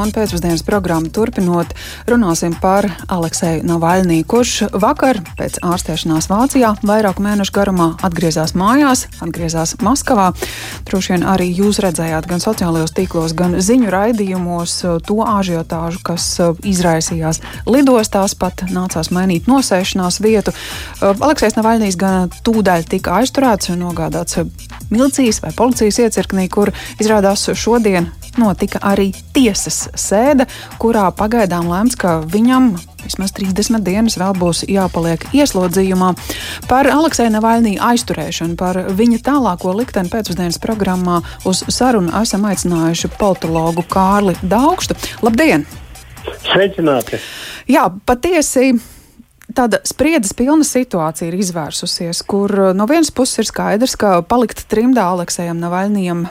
Un pēcpusdienas programmu turpinot, runāsim par Aleksēju Navaļnī, kurš vakar pēc ārstēšanās Vācijā vairāku mēnešu garumā atgriezās mājās, atgriezās Maskavā. Droši vien arī jūs redzējāt gan sociālajos tīklos, gan ziņu raidījumos to ažiotāžu, kas izraisījās lidostās, pat nācās mainīt nosēšanās vietu. Aleksējs Navaļnīs gan tūdaļ tika aizturēts un nogādāts milicijas vai policijas iecirknī, kur izrādās šodien notika arī tiesas sēde, kurā pagaidām lēmts, ka viņam vismaz 30 dienas vēl būs jāpaliek ieslodzījumā. Par Aleksēna Navaļnī aizturēšanu, par viņa tālāko likteni pēcpusdienas programmā uz sarunu esam aicinājuši politologu Kārli Daugstu. Labdien! Sveicināti! Jā, patiesi tāda spriedzes pilna situācija ir izvērsusies, kur no vienas puses ir skaidrs, ka palikt trimdā Aleksējam Navaļnijam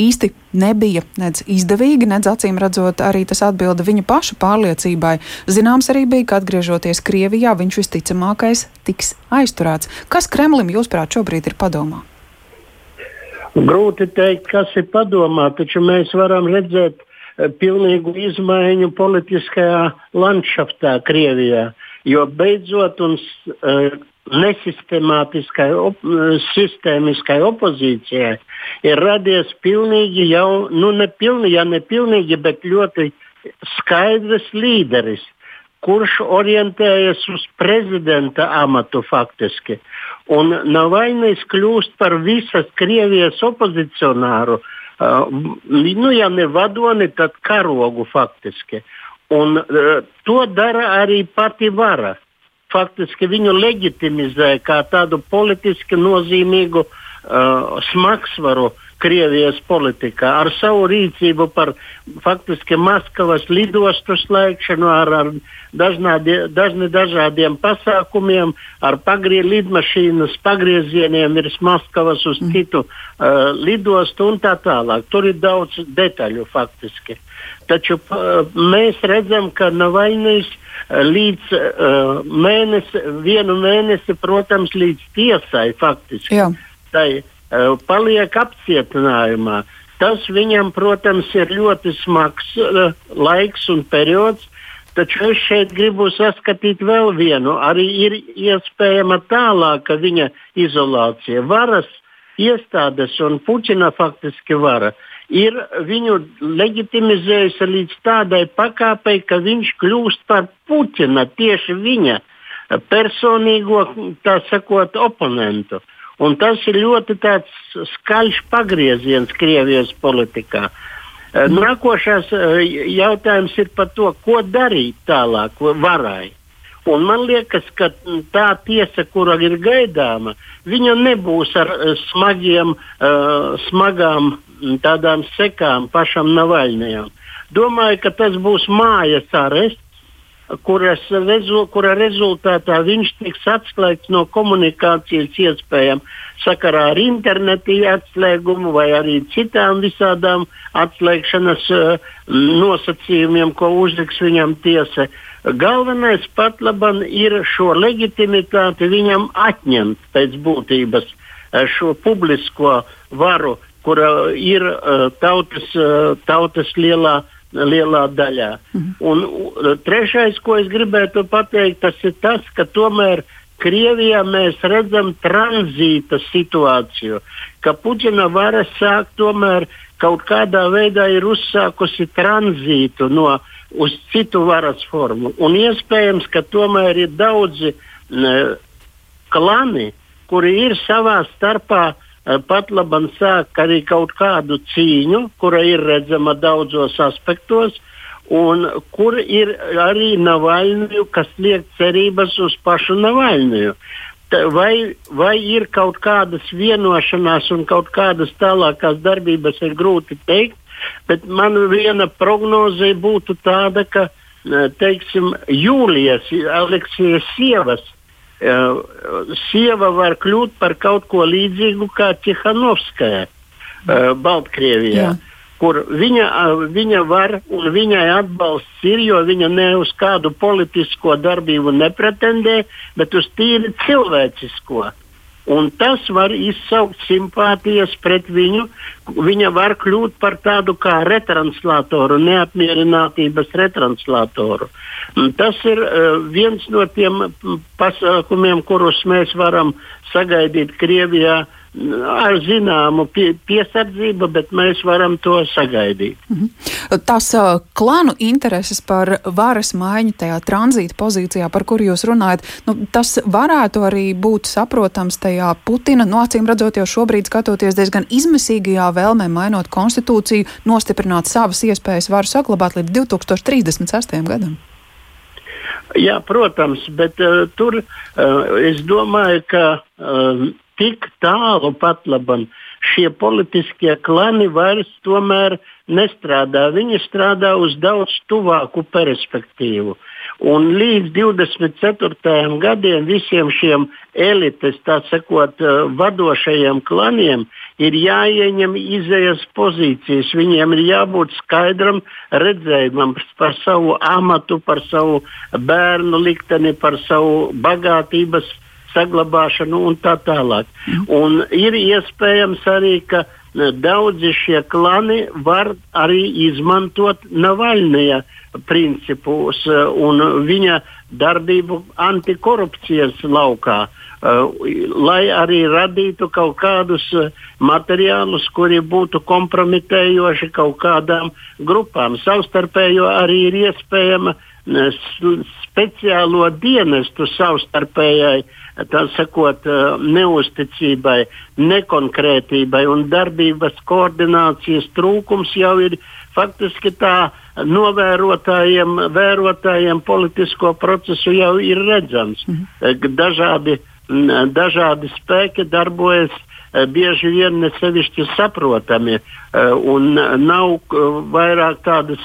īsti nebija nedz izdevīgi, nedz acīm redzot, arī tas atbilda viņa paša pārliecībai. Zināms arī bija, ka atgriežoties Krievijā, viņš visticamākais tiks aizturēts. Kas Kremlim, jūsuprāt, šobrīd ir padomā? Grūti teikt, kas ir padomā, taču mēs varam redzēt eh, pilnīgu izmaiņu politiskajā landšaftā Krievijā. Jo beidzot un uh, nesistemātiskai, op, sistēmiskai opozīcijai ir radies pilnīgi jau, nu, nepilnīgi, ja nepilnīgi, bet ļoti skaidrs līderis, kurš orientējas uz prezidenta amatu faktiski. Un Navaļnijas kļūst par visas Krievijas opozicionāru, uh, nu, ja ne vadoni, tad karogu faktiski. Un uh, to dara arī pati vara. Faktiski viņu leģitimizē kā tādu politiski nozīmīgu uh, smagsvaru Krievijas politikā ar savu rīcību par faktiski Maskavas lidostu slēgšanu, ar, ar dažnādie, dažni dažādiem pasākumiem, ar pagrie, lidmašīnas pagriezieniem virs Maskavas uz mm. citu uh, lidostu un tā tālāk. Tur ir daudz detaļu faktiski. Taču uh, mēs redzam, ka Navaļnijas līdz uh, mēnesi, vienu mēnesi, protams, līdz tiesai faktiski. Jā. Tai uh, paliek apcietinājumā. Tas viņam, protams, ir ļoti smags uh, laiks un periods. Taču es šeit gribu saskatīt vēl vienu. Arī ir iespējama tālāka viņa izolācija. Varas iestādes un Puķina faktiski vara uh, ir viņu leģitimizējusi līdz tādai pakāpei, ka viņš kļūst par Puķina, tieši viņa personīgo, tā sakot, oponentu. Un tas ir ļoti skaļš pagrieziens Krievijas politikā. Nākošais jautājums ir par to, ko darīt tālāk varai. Un man liekas, ka tā tiesa, kura ir gaidāma, viņa nebūs ar smagiem, smagām tādām sekām pašam Navaļnijam. Domāju, ka tas būs mājas arests, kuras, rezu, kura rezultātā viņš tiks atslēgts no komunikācijas iespējām sakarā ar internetu atslēgumu vai arī citām visādām atslēgšanas uh, nosacījumiem, ko uzliks viņam tiesa. Galvenais pat labam ir šo legitimitāti viņam atņemt pēc būtības šo publisko varu kura ir uh, tautas, uh, tautas lielā, lielā daļā. Mhm. Un trešais, ko es gribētu pateikt, tas ir tas, ka tomēr Krievijā mēs redzam tranzīta situāciju, ka Puķina vara sāk tomēr kaut kādā veidā ir uzsākusi tranzītu no uz citu varas formu. Un iespējams, ka tomēr ir daudzi ne, klani, kuri ir savā starpā pat labam sāk arī kaut kādu cīņu, kura ir redzama daudzos aspektos, un kur ir arī Navaļņu, kas liek cerības uz pašu Navaļņu. Vai, vai ir kaut kādas vienošanās un kaut kādas tālākās darbības, ir grūti teikt, bet man viena prognoze būtu tāda, ka eh, teiksim, Jūlijas, Aleksijas sievas sieva var kļūt par kaut ko līdzīgu kā Tihanovskaja uh, Baltkrievijā. Jā. Kur viņa, uh, viņa var un viņai atbalsts ir, jo viņa ne uz kādu politisko darbību nepretendē, bet uz tīri cilvēcisko. Un tas var izsaukt simpātijas pret viņu. Viņa var kļūt par tādu kā retranslatoru, neapmierinātības retranslatoru. Tas ir uh, viens no tiem pasākumiem, kurus mēs varam sagaidīt Krievijā uh, ar zināmu pie, piesardzību, bet mēs varam to sagaidīt. -hmm. Tas uh, klanu intereses par varas maiņu tajā tranzīta pozīcijā, par kuru jūs runājat, nu, tas varētu arī būt saprotams tajā Putina, no acīm redzot, jau šobrīd skatoties diezgan izmisīgajā vēlmē mainot konstitūciju, nostiprināt savas iespējas varu saglabāt līdz 2036. gadam. Jā, protams, bet uh, tur uh, es domāju, ka uh, tik tālu pat labam šie politiskie klani vairs tomēr nestrādā. Viņi strādā uz daudz tuvāku perspektīvu. Un līdz 24. gadiem visiem šiem elites, tā sakot, eh, vadošajiem klaniem ir jāieņem izējas pozīcijas. Viņiem ir jābūt skaidram redzējumam par savu amatu, par savu bērnu likteni, par savu bagātības saglabāšanu un tā tālāk. Un ir iespējams arī, ka e, daudzi šie klani var arī izmantot Navaļnija principus e, un viņa darbību antikorupcijas laukā, e, lai arī radītu kaut kādus materiālus, kuri būtu kompromitējoši kaut kādām grupām. Savstarpējo arī ir iespējama speciālo dienestu savstarpējai uh, tā sakot, neusticībai, nekonkrētībai un darbības koordinācijas trūkums jau ir faktiski tā novērotājiem, vērotājiem politisko procesu jau ir redzams. Mhm. Dažādi, dažādi spēki darbojas bieži vien nesevišķi saprotami un nav vairāk tādas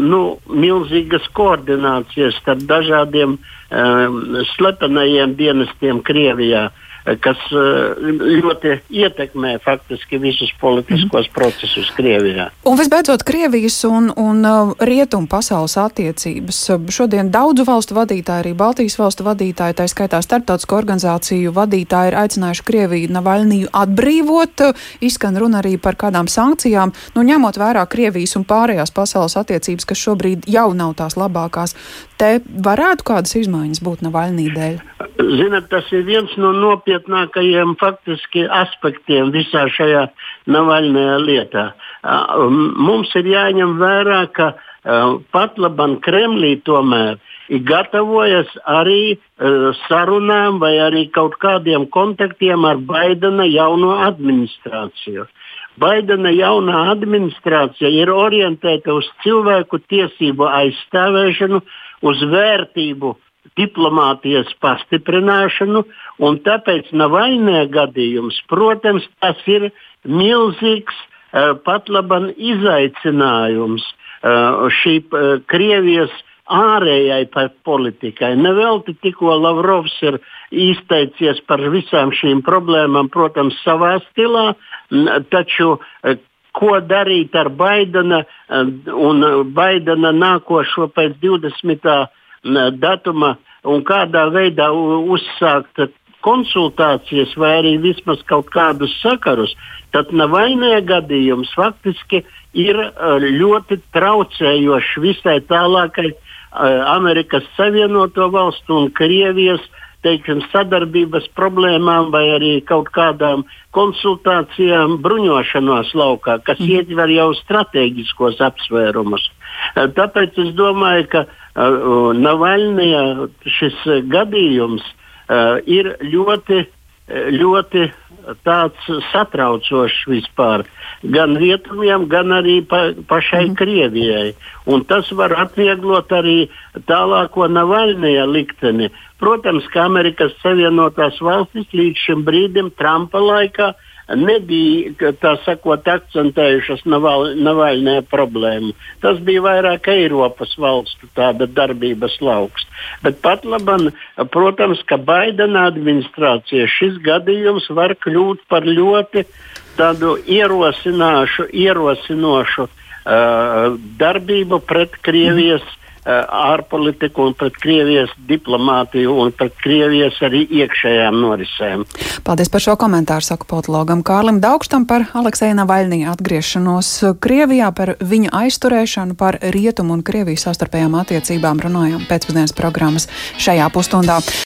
nu, milzīgas koordinācijas starp dažādiem um, slepenajiem dienestiem Krievijā. Uh, kas eh, ļoti ietekmē faktiski visus politiskos mm. procesus Krievijā. Un visbeidzot, Krievijas un, un uh, Rietumu pasaules attiecības. Šodien daudzu valstu vadītāji, arī Baltijas valstu vadītāji, tā skaitā starptautisko organizāciju vadītāji, ir aicinājuši Krieviju Navaļniju atbrīvot. Izskan runa arī par kādām sankcijām. Nu, ņemot vērā Krievijas un pārējās pasaules attiecības, kas šobrīd jau nav tās labākās, te varētu kādas izmaiņas būt Navaļnī dēļ? Zinat, tas ir viens no nopietnākajiem faktiski aspektiem visā šajā Navaļnajā lietā. Mums ir jāņem vērā, ka pat labam Kremlī tomēr ir gatavojas arī sarunām vai arī kaut kādiem kontaktiem ar Baidena jauno administrāciju. Baidena jaunā administrācija ir orientēta uz cilvēku tiesību aizstāvēšanu, uz vērtību diplomātijas pastiprināšanu, un tāpēc Navaļnē gadījums, protams, tas ir milzīgs uh, pat laban izaicinājums uh, šī uh, Krievijas ārējai politikai. Nevelti tikko Lavrovs ir izteicies par visām šīm problēmām, protams, savā stilā, taču ko darīt ar Baidena un Baidena nākošo pēc 20 datuma un kādā veidā uzsākt konsultācijas vai arī vismaz kaut kādus sakarus, tad Navainē gadījums faktiski ir ļoti traucējošs visai tālākai Amerikas Savienoto Valstu un Krievijas teiksim, sadarbības problēmām vai arī kaut kādām konsultācijām bruņošanās laukā, kas mm. ietver jau strateģiskos apsvērumus. Tāpēc es domāju, ka uh, Navaļnija šis gadījums uh, ir ļoti, ļoti tāds satraucošs vispār gan rietumiem, gan arī pa, pašai mm. Krievijai. Un tas var atvieglot arī tālāko Navaļnija likteni. Protams, ka Amerikas Savienotās valstis līdz šim brīdim, Trumpa laikā, nebija tā sakot, akcentējušas Navaļnē problēmu. Tas bija vairāk Eiropas valstu darbības lauks. Bet pat labam, protams, ka Baidena administrācija šis gadījums var kļūt par ļoti tādu ierosinošu uh, darbību pret Krievijas. Mm ārpolitiku un pret Krievijas diplomātiju un pret Krievijas arī iekšējām norisēm. Paldies par šo komentāru, saka politologam Kārlim Daugstam par Alekseja Navaļnī atgriešanos Krievijā, par viņa aizturēšanu, par Rietumu un Krievijas sastarpējām attiecībām runājām pēcpusdienas programmas šajā pusstundā.